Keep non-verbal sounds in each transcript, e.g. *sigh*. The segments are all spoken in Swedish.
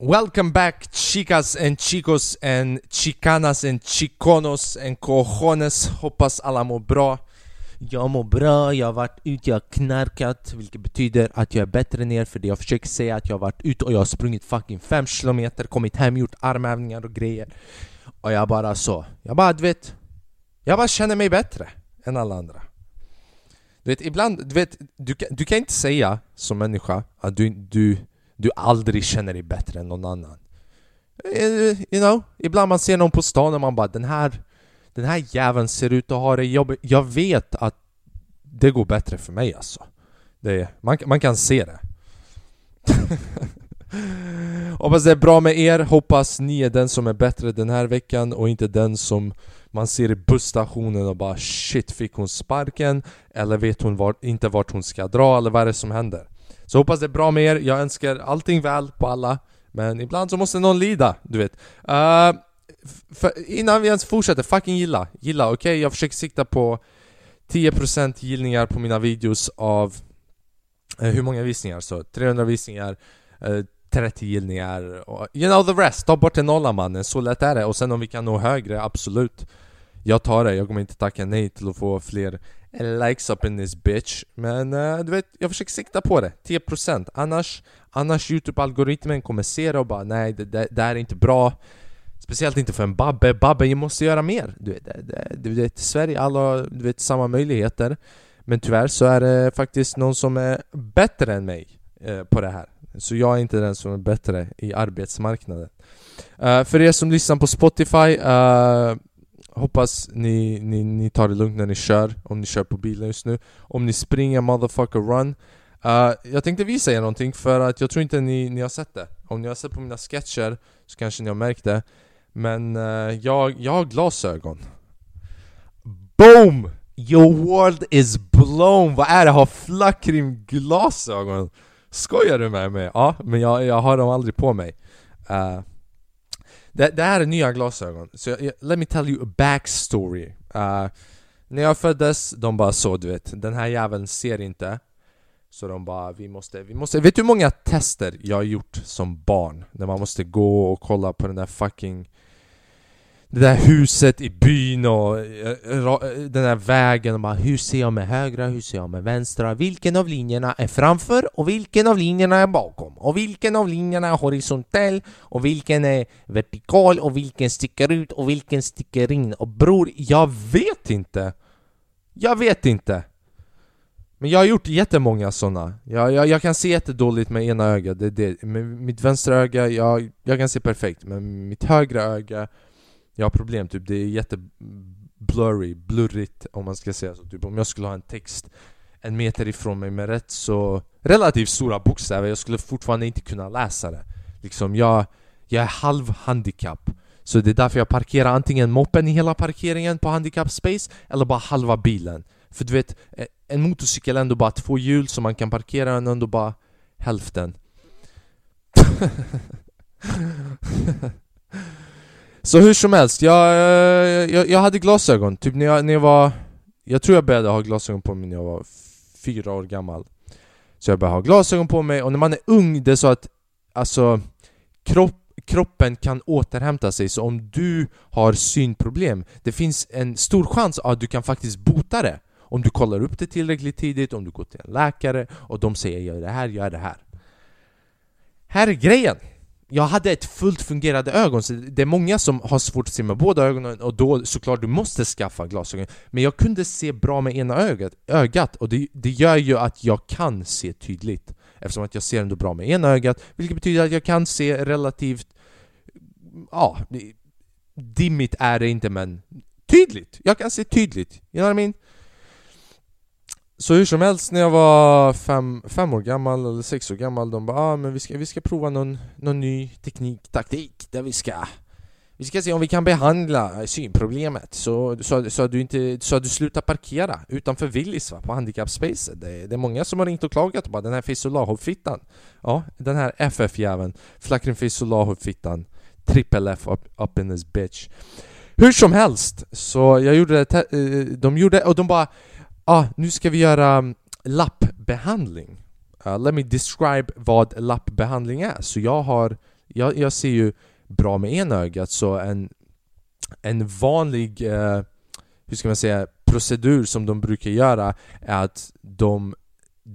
Welcome back chicas and chicos and chicanas and chiconos and cojones. Hoppas alla mår bra. Jag mår bra, jag har varit ute, jag har knarkat Vilket betyder att jag är bättre ner för det jag försöker säga att jag har varit ute och jag har sprungit fucking 5 km Kommit hem, gjort armhävningar och grejer. Och jag bara så, jag bara du vet Jag bara känner mig bättre än alla andra. Du vet ibland, du vet, du, du kan inte säga som människa att du, du du aldrig känner dig bättre än någon annan. Eh, you know, ibland man ser någon på stan och man bara den här Den här jäveln ser ut att ha det jobbigt. Jag vet att det går bättre för mig alltså. Det, man, man kan se det. *laughs* Hoppas det är bra med er, hoppas ni är den som är bättre den här veckan och inte den som man ser i busstationen och bara shit fick hon sparken? Eller vet hon var, inte vart hon ska dra eller vad är det som händer? Så hoppas det är bra med er, jag önskar allting väl på alla. Men ibland så måste någon lida, du vet. Uh, Innan vi ens fortsätter, fucking gilla, gilla, okej? Okay? Jag försöker sikta på 10% gillningar på mina videos av uh, Hur många visningar? Så 300 visningar eh, uh, 30 gillningar och, You know the rest, ta bort en nolla mannen, så lätt är det. Och sen om vi kan nå högre, absolut. Jag tar det, jag kommer inte tacka nej till att få fler likes up in this bitch Men uh, du vet, jag försöker sikta på det. 10% Annars, annars youtube-algoritmen kommer se det och bara nej det, det, det här är inte bra. Speciellt inte för en Babbe, Babbe måste göra mer. Du vet, det, du vet Sverige, alla du vet samma möjligheter. Men tyvärr så är det faktiskt någon som är bättre än mig eh, på det här. Så jag är inte den som är bättre i arbetsmarknaden. Uh, För er som lyssnar på Spotify uh, Hoppas ni, ni, ni tar det lugnt när ni kör, om ni kör på bilen just nu Om ni springer motherfucker run uh, Jag tänkte visa er någonting för att jag tror inte ni, ni har sett det Om ni har sett på mina sketcher så kanske ni har märkt det Men uh, jag, jag har glasögon Boom! Your world is blown! Vad är det? Har flackrim glasögon? Skojar du med mig? Ja, men jag, jag har dem aldrig på mig uh, det, det här är nya glasögon, så jag, let me tell you a backstory. Uh, När jag föddes, de bara så du vet, den här jäveln ser inte. Så de bara, vi måste, vi måste Vet du hur många tester jag har gjort som barn? När man måste gå och kolla på den där fucking det där huset i byn och eh, eh, den där vägen och bara Hur ser jag med högra, hur ser jag med vänstra? Vilken av linjerna är framför och vilken av linjerna är bakom? Och vilken av linjerna är horisontell och vilken är vertikal och vilken sticker ut och vilken sticker in? Och bror, jag vet inte! Jag vet inte! Men jag har gjort jättemånga sådana jag, jag, jag kan se jättedåligt med ena ögat, det, det. Med mitt vänstra öga, jag, jag kan se perfekt Men mitt högra öga jag har problem, typ. Det är jätteblurry, blurrigt om man ska säga så. Typ Om jag skulle ha en text en meter ifrån mig med rätt så relativt stora bokstäver, jag skulle fortfarande inte kunna läsa det. Liksom jag, jag är halvhandikapp. Så det är därför jag parkerar antingen moppen i hela parkeringen på handicap space eller bara halva bilen. För du vet, eh, en motorcykel är ändå bara två hjul så man kan parkera den ändå bara hälften. *laughs* Så hur som helst, jag, eh, jag, jag hade glasögon, typ när jag, när jag var Jag tror jag började ha glasögon på mig när jag var fyra år gammal. Så jag började ha glasögon på mig, och när man är ung, det är så att Alltså kropp, Kroppen kan återhämta sig, så om du har synproblem Det finns en stor chans att du kan faktiskt bota det. Om du kollar upp det tillräckligt tidigt, om du går till en läkare och de säger gör det här, gör det här. Här är grejen! Jag hade ett fullt fungerande ögon, så det är många som har svårt att se med båda ögonen och då såklart du måste skaffa glasögon Men jag kunde se bra med ena ögat, ögat och det, det gör ju att jag kan se tydligt Eftersom att jag ser ändå bra med ena ögat, vilket betyder att jag kan se relativt... Ja, dimmigt är det inte men tydligt! Jag kan se tydligt, you know what I mean? Så hur som helst när jag var fem, fem år gammal eller sex år gammal De bara ah, men vi ska, vi ska prova någon, någon ny teknik, taktik där vi ska Vi ska se om vi kan behandla eh, synproblemet. Så, så, så, att du inte, så att du slutar parkera utanför Willys va, på handikappspacet. Det, det är många som har ringt och klagat och bara den här Feisolahov-fittan Ja, den här FF-jäveln Flackrin Feisolahov-fittan Triple F up, up in this bitch. Hur som helst, så jag gjorde det, eh, de gjorde, och de bara ah, nu ska vi göra mm, lappbehandling. Uh, let me describe vad lappbehandling är. Så jag har Jag, jag ser ju bra med ena ögat så en, en vanlig, uh, hur ska man säga, procedur som de brukar göra är att de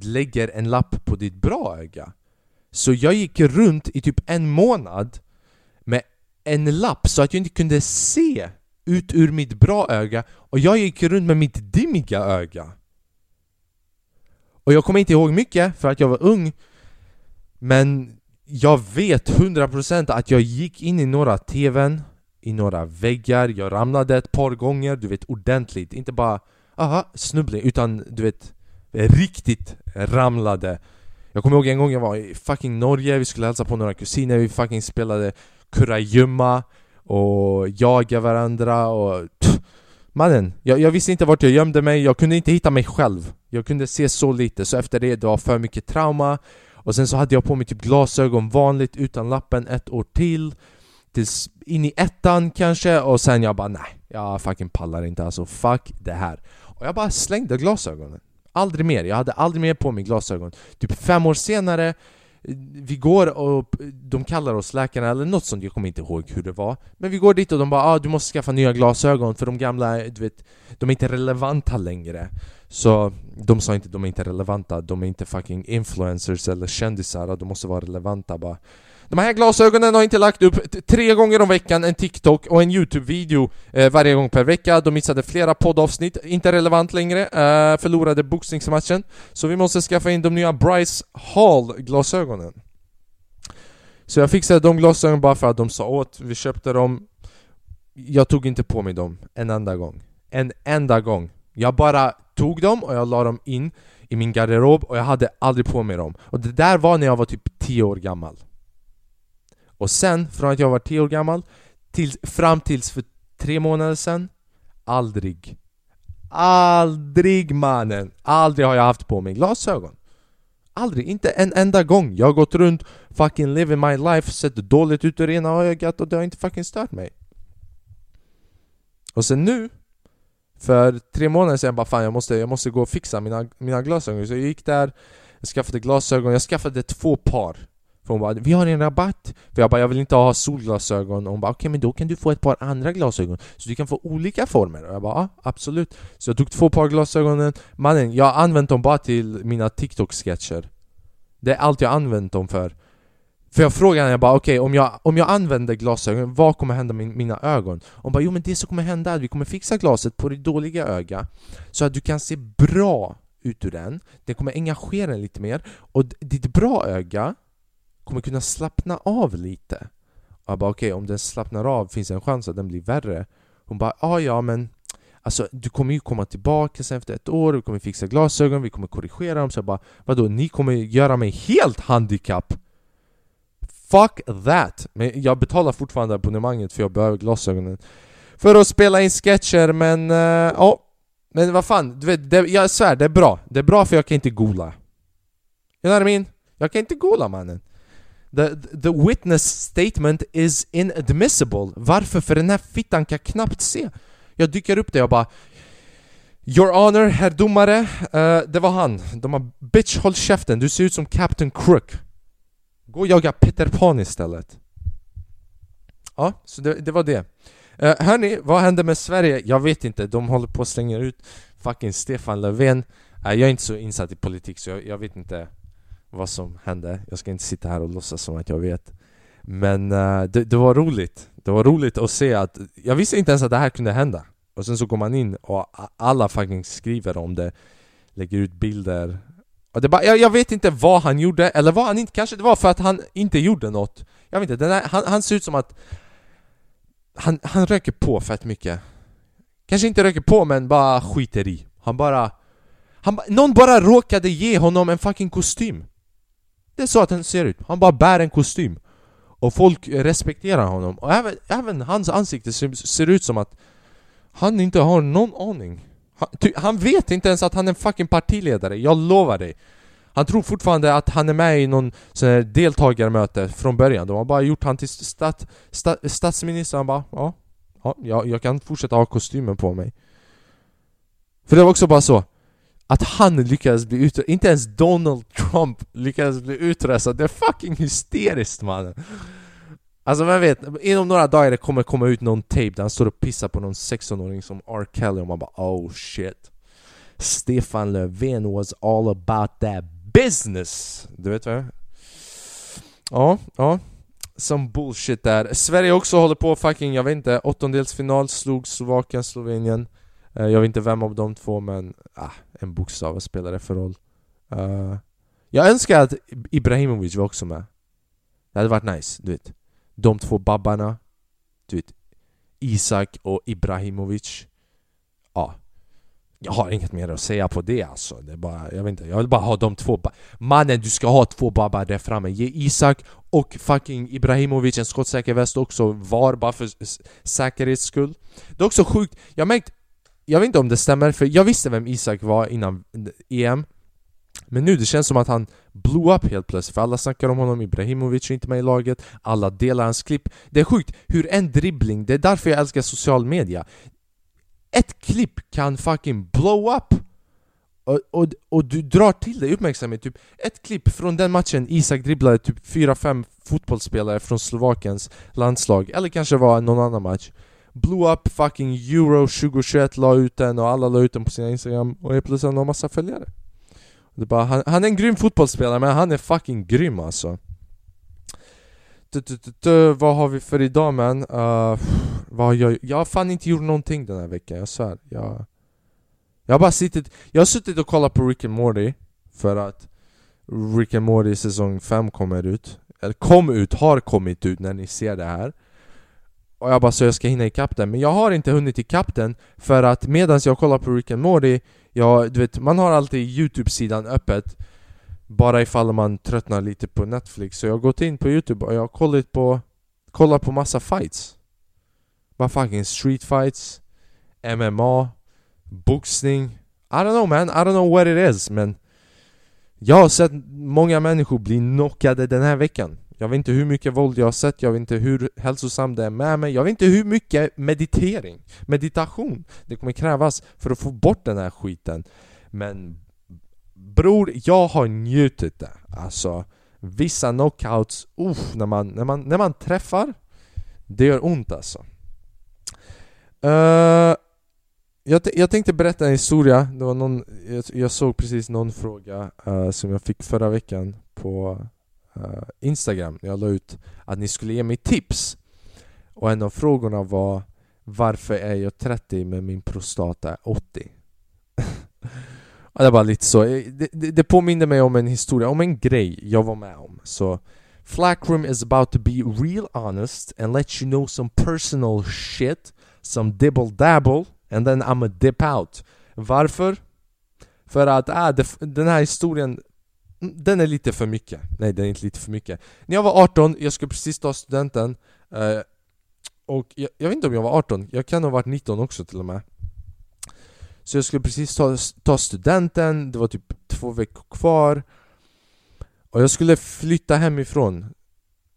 lägger en lapp på ditt bra öga. Så jag gick runt i typ en månad med en lapp så att jag inte kunde se ut ur mitt bra öga och jag gick runt med mitt dimmiga öga. Och jag kommer inte ihåg mycket för att jag var ung Men jag vet 100% att jag gick in i några TVn I några väggar, jag ramlade ett par gånger, du vet ordentligt. Inte bara aha, snubbling, utan du vet Riktigt ramlade. Jag kommer ihåg en gång jag var i fucking Norge, vi skulle hälsa på några kusiner, vi fucking spelade kurragömma och jaga varandra och Mannen, jag, jag, visste inte vart jag gömde mig, jag kunde inte hitta mig själv. Jag kunde se så lite, så efter det, det var för mycket trauma. Och sen så hade jag på mig typ glasögon vanligt utan lappen ett år till. Tills in i ettan kanske, och sen jag bara nej, jag fucking pallar inte alltså, fuck det här. Och jag bara slängde glasögonen. Aldrig mer, jag hade aldrig mer på mig glasögon. Typ fem år senare vi går och de kallar oss läkarna eller något sånt, jag kommer inte ihåg hur det var. Men vi går dit och de bara ah, du måste skaffa nya glasögon för de gamla, du vet, de är inte relevanta längre. Så de sa inte de är inte relevanta, de är inte fucking influencers eller kändisar, de måste vara relevanta bara de här glasögonen har inte lagt upp tre gånger om veckan en TikTok och en YouTube-video eh, varje gång per vecka. De missade flera poddavsnitt, inte relevant längre, eh, förlorade boxningsmatchen. Så vi måste skaffa in de nya Bryce Hall-glasögonen. Så jag fixade de glasögonen bara för att de sa åt, vi köpte dem. Jag tog inte på mig dem en enda gång. En enda gång. Jag bara tog dem och jag la dem in i min garderob och jag hade aldrig på mig dem. Och det där var när jag var typ 10 år gammal. Och sen, från att jag var 10 år gammal till, fram tills för tre månader sen Aldrig. Aldrig mannen! Aldrig har jag haft på mig glasögon. Aldrig, inte en enda gång. Jag har gått runt, fucking living my life, sett dåligt ut ur ena ögat och det har inte fucking stört mig. Och sen nu För tre månader sedan bara fan jag måste, jag måste gå och fixa mina, mina glasögon. Så jag gick där Jag skaffade glasögon, jag skaffade två par för hon bara 'Vi har en rabatt' För jag bara 'Jag vill inte ha solglasögon' och hon bara 'Okej okay, men då kan du få ett par andra glasögon' Så du kan få olika former' och jag bara 'Ja, absolut' Så jag tog två par glasögonen Mannen, jag har använt dem bara till mina TikTok-sketcher. Det är allt jag har använt dem för. För jag frågade henne, jag bara okej okay, om, jag, om jag använder glasögon, vad kommer hända med mina ögon? Hon bara jo men det som kommer hända är att vi kommer fixa glaset på ditt dåliga öga Så att du kan se bra ut ur den. Det kommer engagera den lite mer. Och ditt bra öga kommer kunna slappna av lite. Och jag bara okej, okay, om den slappnar av finns det en chans att den blir värre. Hon bara ah, ja men Alltså du kommer ju komma tillbaka sen efter ett år, vi kommer fixa glasögon, vi kommer korrigera dem Så jag bara vadå, ni kommer göra mig helt handikapp? Fuck that! Men jag betalar fortfarande abonnemanget för jag behöver glasögonen För att spela in sketcher men uh, ja Men vad fan, du vet, det, jag svär det är bra Det är bra för jag kan inte gola You know what I mean? Jag kan inte gola mannen The, the witness statement is inadmissible. Varför? För den här fittan kan knappt se. Jag dyker upp där och bara Your honor, herr domare, uh, det var han. De bara Bitch håll käften, du ser ut som Captain Crook. Gå och jaga Peter Pan istället. Ja, så det, det var det. Uh, hörni, vad hände med Sverige? Jag vet inte, de håller på att slänga ut fucking Stefan Löfven. Uh, jag är inte så insatt i politik så jag, jag vet inte vad som hände. Jag ska inte sitta här och låtsas som att jag vet. Men uh, det, det, var roligt. Det var roligt att se att, jag visste inte ens att det här kunde hända. Och sen så går man in och alla fucking skriver om det, lägger ut bilder. Och det bara, jag, jag vet inte vad han gjorde, eller vad han inte, kanske det var för att han inte gjorde något. Jag vet inte, här, han, han ser ut som att han, han röker på fett mycket. Kanske inte röker på men bara skiter i. Han bara... Han, någon bara råkade ge honom en fucking kostym. Det är så att han ser ut. Han bara bär en kostym. Och folk respekterar honom. Och även, även hans ansikte ser, ser ut som att han inte har någon aning. Han, ty, han, vet inte ens att han är en fucking partiledare, jag lovar dig. Han tror fortfarande att han är med i någon sån här deltagarmöte från början. De har bara gjort han till stat, stat, statsminister. Han bara ja, ja jag, jag kan fortsätta ha kostymen på mig. För det var också bara så att han lyckades bli utröstad, inte ens Donald Trump lyckades bli utröstad det är fucking hysteriskt mannen! Alltså vem vet, inom några dagar det kommer komma ut någon tape där han står och pissar på någon 16-åring som R. Kelly och man bara oh shit Stefan Löfven was all about that business! Du vet vad jag Ja, ja Som bullshit där Sverige också håller på fucking, jag vet inte, åttondelsfinal slog Slovakien, Slovenien Eh, jag vet inte vem av de två men, ah, en bokstav, vad spelar det för roll? Uh, jag önskar att Ibrahimovic var också med Det hade varit nice, du vet De två babbarna Du vet Isak och Ibrahimovic Ja jag har inget mer att säga på det alltså. Det är bara, jag vet inte, jag vill bara ha de två Mannen du ska ha två babbar där framme. Ge Isak och fucking Ibrahimovic en skottsäker väst också var bara för säkerhets skull. Det är också sjukt, jag märkt jag vet inte om det stämmer för jag visste vem Isak var innan EM men nu det känns som att han blew up helt plötsligt för alla snackar om honom, Ibrahimovic är inte med i laget Alla delar hans klipp. Det är sjukt hur en dribbling, det är därför jag älskar social media. Ett klipp kan fucking blow up! Och, och, och du drar till dig uppmärksamhet, typ ett klipp från den matchen Isak dribblade typ 4-5 fotbollsspelare från Slovakiens landslag, eller kanske var någon annan match. Blew up fucking euro 2021, la ut den och alla la ut den på sina instagram och helt plötsligt har han massa följare. Det bara, han, han är en grym fotbollsspelare men han är fucking grym alltså. Vad har vi för idag man? Uh, vad jag, jag har fan inte gjort någonting den här veckan, jag svär. Jag, jag har bara suttit, jag har suttit och kollat på Rick and Morty För att Rick and Morty säsong 5 kommer ut. Eller kom ut, har kommit ut när ni ser det här. Och jag bara så jag ska hinna ikapp den. Men jag har inte hunnit ikapp den För att medan jag kollar på Rick and Morty jag, du vet, man har alltid Youtube-sidan öppet bara ifall man tröttnar lite på Netflix. Så jag har gått in på youtube och jag har kollat på Kollat på massa fights. Bara fucking street fights MMA Boxning. I don't know man, I don't know what it is men Jag har sett många människor bli knockade den här veckan. Jag vet inte hur mycket våld jag har sett, jag vet inte hur hälsosamt det är med mig Jag vet inte hur mycket meditering, meditation det kommer krävas för att få bort den här skiten Men Bror, jag har njutit det. Alltså, vissa knockouts, uff, när man, när man, när man träffar, det gör ont alltså. Uh, jag, jag tänkte berätta en historia, det var någon, jag, jag såg precis någon fråga uh, som jag fick förra veckan på uh, Instagram, jag la ut att ni skulle ge mig tips. Och en av frågorna var Varför är jag 30 men min prostata är 80? *laughs* Det var lite så. Eh, det, det, det påminner mig om en historia, om en grej jag var med om. Så Flackroom is about to be real honest and let you know some personal shit, some dibble dabble, and then I'm a dip out. Varför? För att äh, det, den här historien den är lite för mycket. Nej, den är inte lite för mycket. När jag var 18, jag skulle precis ta studenten eh, Och jag, jag, vet inte om jag var 18, jag kan ha varit 19 också till och med. Så jag skulle precis ta, ta studenten, det var typ två veckor kvar. Och jag skulle flytta hemifrån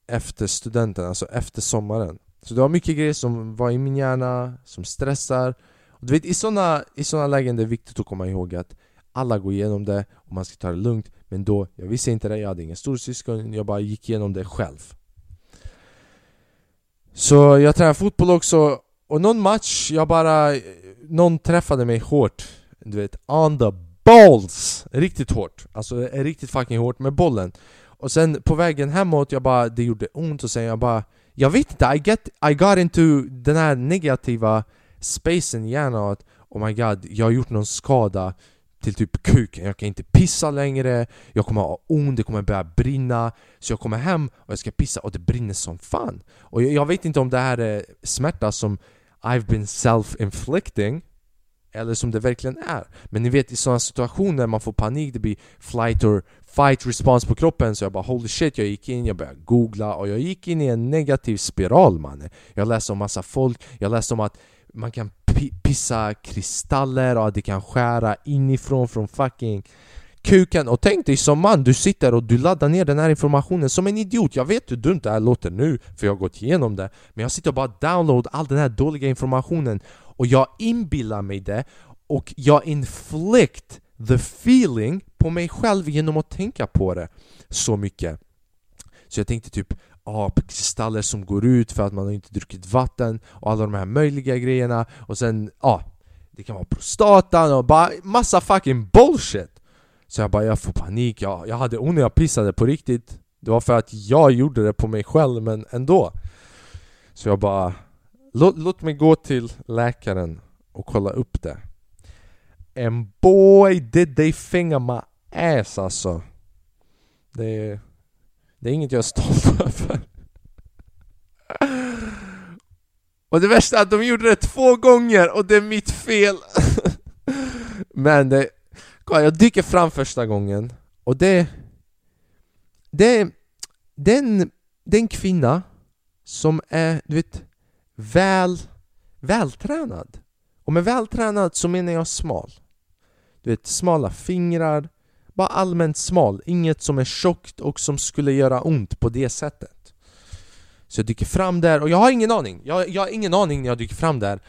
efter studenten, alltså efter sommaren. Så det var mycket grejer som var i min hjärna, som stressar. Och du vet, i sådana i såna lägen det är viktigt att komma ihåg att alla går igenom det och man ska ta det lugnt. Men då, jag visste inte det, jag hade ingen storsyskon, jag bara gick igenom det själv. Så jag tränade fotboll också och någon match, jag bara någon träffade mig hårt. Du vet, on the balls! Riktigt hårt, alltså riktigt fucking hårt med bollen. Och sen på vägen hemåt, jag bara, det gjorde ont och sen jag bara Jag vet inte, I, get, I got into den här negativa spacen i hjärnan att Oh my god, jag har gjort någon skada till typ kuken, jag kan inte pissa längre. Jag kommer ha ont, det kommer börja brinna. Så jag kommer hem och jag ska pissa och det brinner som fan. Och jag, jag vet inte om det här är smärta som I've been self-inflicting eller som det verkligen är. Men ni vet i sådana situationer man får panik, det blir flight or fight response på kroppen. Så jag bara holy shit, jag gick in, jag började googla och jag gick in i en negativ spiral mannen. Jag läste om massa folk, jag läste om att man kan pissa kristaller och det kan skära inifrån från fucking kuken. Och tänk dig som man, du sitter och du laddar ner den här informationen som en idiot. Jag vet hur dumt det här låter nu, för jag har gått igenom det. Men jag sitter och bara download all den här dåliga informationen och jag inbillar mig det och jag inflict the feeling på mig själv genom att tänka på det så mycket. Så jag tänkte typ apkristaller som går ut för att man inte druckit vatten och alla de här möjliga grejerna. Och sen, ja ah, Det kan vara prostatan och bara massa fucking bullshit! Så jag bara, jag får panik, jag, jag hade ont när jag pissade på riktigt. Det var för att jag gjorde det på mig själv, men ändå. Så jag bara Låt, låt mig gå till läkaren och kolla upp det. And boy did they finger my ass alltså. Det det är inget jag är stolt *laughs* över. Och det värsta är att de gjorde det två gånger och det är mitt fel. *laughs* Men det... Jag dyker fram första gången och det... Det, det, är en, det är en kvinna som är, du vet, väl, vältränad. Och med vältränad så menar jag smal. Du vet, smala fingrar, bara allmänt smal, inget som är tjockt och som skulle göra ont på det sättet. Så jag dyker fram där och jag har ingen aning, jag, jag har ingen aning när jag dyker fram där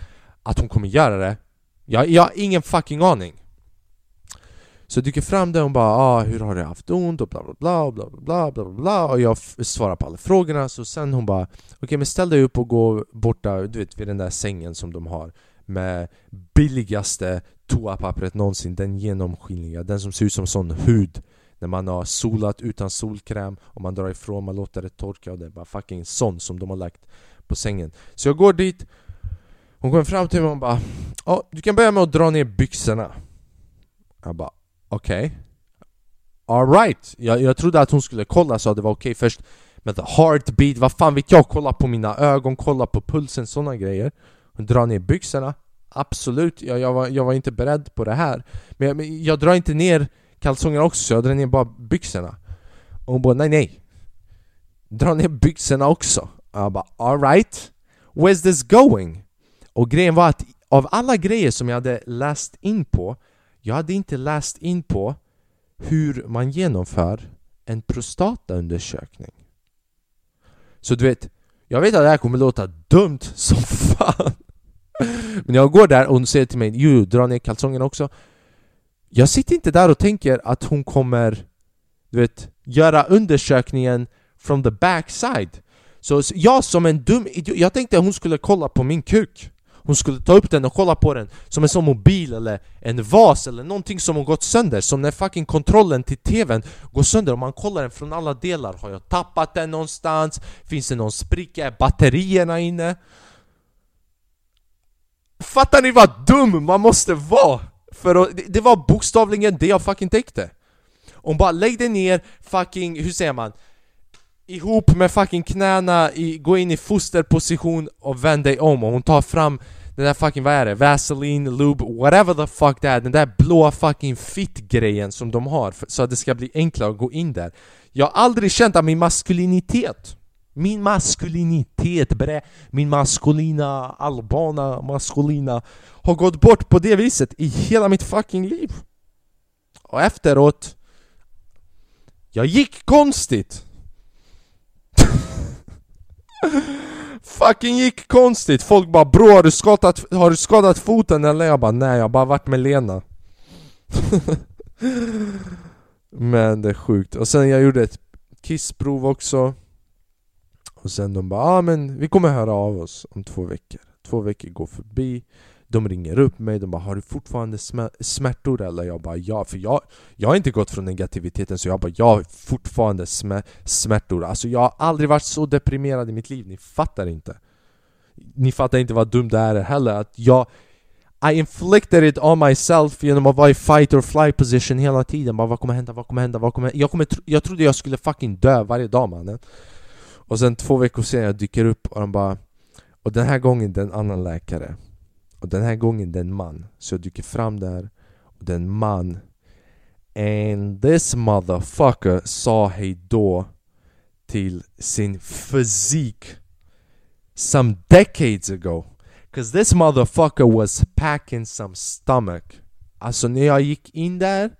Att hon kommer göra det. Jag, jag har ingen fucking aning. Så jag dyker fram där och hon bara ah, 'Hur har du haft ont?' och bla bla bla, bla bla bla, bla, bla, Och jag svarar på alla frågorna, så sen hon bara 'Okej okay, men ställ dig upp och gå borta, du vet vid den där sängen som de har Med billigaste toapappret någonsin, den genomskinliga, den som ser ut som sån hud. När man har solat utan solkräm och man drar ifrån, man låter det torka och det är bara fucking sån som de har lagt på sängen. Så jag går dit. Hon kommer fram till mig och bara Ja, du kan börja med att dra ner byxorna. Jag bara okej. Okay. Alright, jag, jag trodde att hon skulle kolla så att det var okej okay först. Med the heartbeat, vad fan vet jag? Kolla på mina ögon, kolla på pulsen, sådana grejer. Hon drar ner byxorna. Absolut, jag, jag, var, jag var inte beredd på det här. Men jag, men jag drar inte ner kalsongerna också, jag drar ner bara byxorna. Och hon bara nej nej. Dra ner byxorna också. Och Jag bara alright. Where's this going? Och grejen var att av alla grejer som jag hade läst in på Jag hade inte läst in på hur man genomför en prostataundersökning. Så du vet, jag vet att det här kommer låta dumt som *laughs* fan men jag går där och hon säger till mig Jo, dra ner kalsongerna också Jag sitter inte där och tänker att hon kommer Du vet, göra undersökningen from the backside Så jag som en dum idiot, jag tänkte att hon skulle kolla på min kuk hon skulle ta upp den och kolla på den som en sån mobil eller en vas eller någonting som har gått sönder Som när fucking kontrollen till TVn går sönder och man kollar den från alla delar Har jag tappat den någonstans? Finns det någon spricka? Är batterierna inne? Fattar ni vad dum man måste vara? För att, det, var bokstavligen det jag fucking tänkte Hon bara lägg dig ner, fucking, hur säger man? Ihop med fucking knäna, i, gå in i fosterposition och vänd dig om och hon tar fram den där fucking, vad är det? Vaseline, lube, whatever the fuck det är Den där blåa fucking fit-grejen som de har för, så att det ska bli enklare att gå in där Jag har aldrig känt att min maskulinitet min maskulinitet bre, min maskulina, albana maskulina har gått bort på det viset i hela mitt fucking liv. Och efteråt, jag gick konstigt. *laughs* fucking gick konstigt. Folk bara 'Bror har du skadat, har du skadat foten eller?' Jag bara 'Nej, jag har bara varit med Lena' *laughs* Men det är sjukt. Och sen jag gjorde ett kissprov också och sen de bara ah, men vi kommer höra av oss om två veckor Två veckor går förbi De ringer upp mig, de bara har du fortfarande smärtor eller? Jag bara ja, för jag, jag har inte gått från negativiteten så jag bara jag har fortfarande smärtor Alltså jag har aldrig varit så deprimerad i mitt liv, ni fattar inte Ni fattar inte vad dumt det är heller att jag I inflicted it on myself genom att vara i fight or fly position hela tiden bara, Vad kommer hända? Vad kommer hända? Vad kommer hända? Jag, kommer, jag trodde jag skulle fucking dö varje dag mannen och sen två veckor senare dyker upp och de bara Och den här gången det är en annan läkare. Och den här gången det är en man. Så jag dyker fram där Och det är en man And this motherfucker sa hejdå till sin fysik Some decades ago. Cause this motherfucker was packing some stomach Alltså när jag gick in där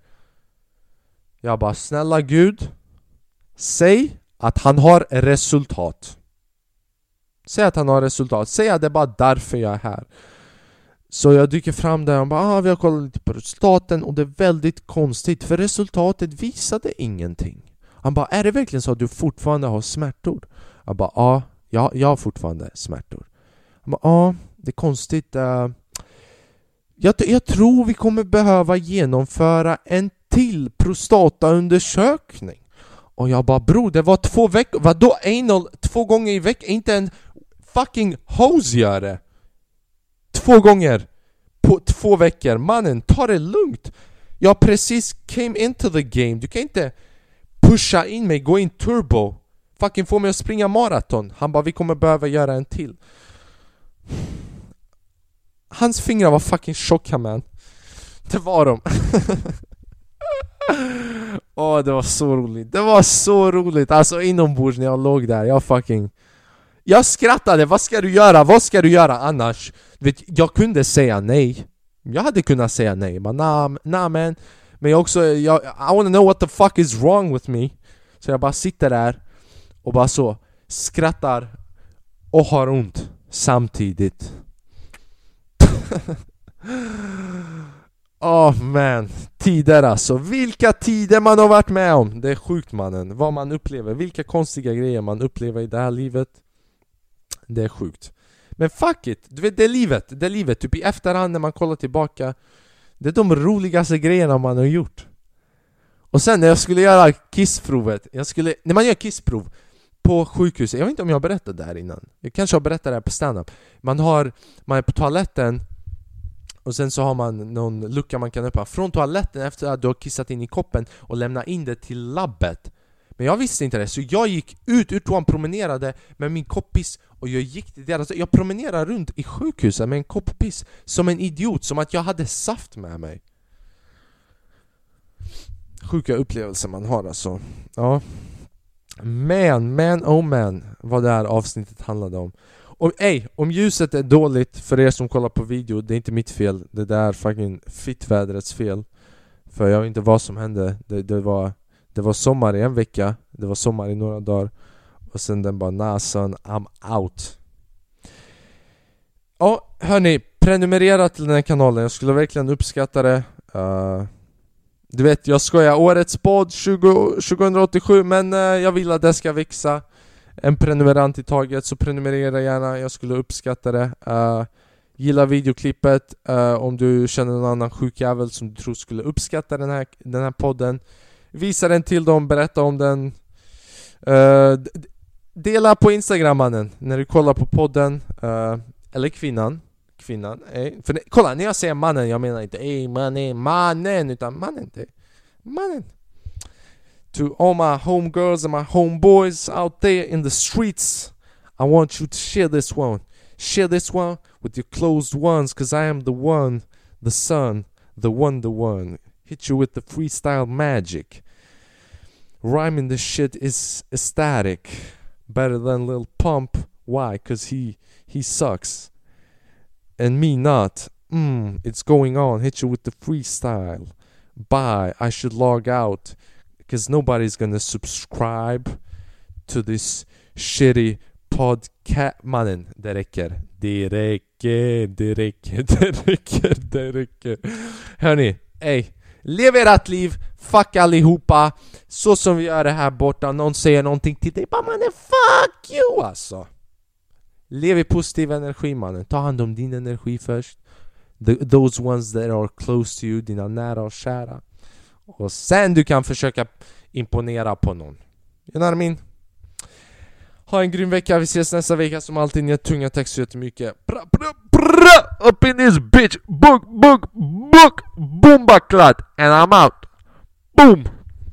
Jag bara snälla gud Säg att han har resultat Säg att han har resultat, säg att det är bara därför jag är här Så jag dyker fram där och bara ah, vi har kollat lite på resultaten och det är väldigt konstigt för resultatet visade ingenting Han bara är det verkligen så att du fortfarande har smärtor? Jag bara ja, jag, har fortfarande smärtor. Han bara ja, det är konstigt. Uh, jag, jag tror vi kommer behöva genomföra en till prostataundersökning. Och jag bara bror, det var två veckor, vadå anal två gånger i veckan? Inte en fucking hose gör det! Två gånger på två veckor, mannen ta det lugnt! Jag precis came into the game, du kan inte pusha in mig, gå in turbo. Fucking få mig att springa maraton. Han bara vi kommer behöva göra en till. Hans fingrar var fucking tjocka man. Det var de. *laughs* Åh oh, det var så roligt, det var så roligt! Alltså inombords när jag låg där, jag fucking Jag skrattade, vad ska du göra? Vad ska du göra annars? vet, jag kunde säga nej. Jag hade kunnat säga nej, men nah, nah man. Men jag också, jag, I wanna know what the fuck is wrong with me. Så jag bara sitter där och bara så skrattar och har ont samtidigt. *laughs* Åh oh, man, tider alltså. Vilka tider man har varit med om! Det är sjukt mannen, vad man upplever, vilka konstiga grejer man upplever i det här livet. Det är sjukt. Men fuck it, du vet det är livet, det är livet, typ i efterhand när man kollar tillbaka. Det är de roligaste grejerna man har gjort. Och sen när jag skulle göra kissprovet, jag skulle, när man gör kissprov på sjukhuset, jag vet inte om jag har berättat det här innan. Jag kanske har berättat det här på standup. Man har, man är på toaletten och sen så har man någon lucka man kan öppna. Från toaletten efter att du har kissat in i koppen och lämna in det till labbet. Men jag visste inte det, så jag gick ut ur toan, promenerade med min kopp piss och jag gick till deras... Jag promenerade runt i sjukhuset med en kopp piss som en idiot, som att jag hade saft med mig. Sjuka upplevelser man har alltså, ja. Men, men oh man, vad det här avsnittet handlade om om, ey, om ljuset är dåligt för er som kollar på video, det är inte mitt fel. Det där fucking fittvädrets fel. För jag vet inte vad som hände. Det, det, var, det var sommar i en vecka, det var sommar i några dagar. Och sen den bara nah son, I'm out. Ja, hörni, prenumerera till den här kanalen, jag skulle verkligen uppskatta det. Uh, Du vet, jag skojar, årets podd 2087 men uh, jag vill att det ska växa en prenumerant i taget så prenumerera gärna, jag skulle uppskatta det. Uh, Gilla videoklippet uh, om du känner någon annan sjuk jävel som du tror skulle uppskatta den här, den här podden. Visa den till dem, berätta om den. Uh, Dela på instagram mannen, när du kollar på podden. Eller kvinnan. Kvinnan, eh. För kolla, när jag säger mannen, jag menar inte ey mannen, mannen, utan mannen, mannen. To all my homegirls and my homeboys out there in the streets, I want you to share this one. Share this one with your closed ones, cause I am the one, the son, the wonder one. Hit you with the freestyle magic. Rhyming this shit is ecstatic. Better than Lil Pump. Why? Cause he he sucks. And me not. Mmm, it's going on. Hit you with the freestyle. Bye. I should log out. Because nobody's gonna subscribe to this shitty podcast. Mannen, det räcker. Det räcker, det räcker, *laughs* det räcker, det räcker. Hörni, ey. Lev ert liv, fuck allihopa. Så som vi gör det här borta, någon säger någonting till dig, bara mannen fuck you alltså. Lev i positiv energi mannen, ta hand om din energi först. The, those ones that are close to you, dina nära och kära. Och sen du kan försöka imponera på någon. You know I? Ha en grym vecka, vi ses nästa vecka som alltid, ni har tunga texter så jättemycket. Bra, bra, bra, up in this bitch! Book, book, book! Boom, and I'm out! Boom!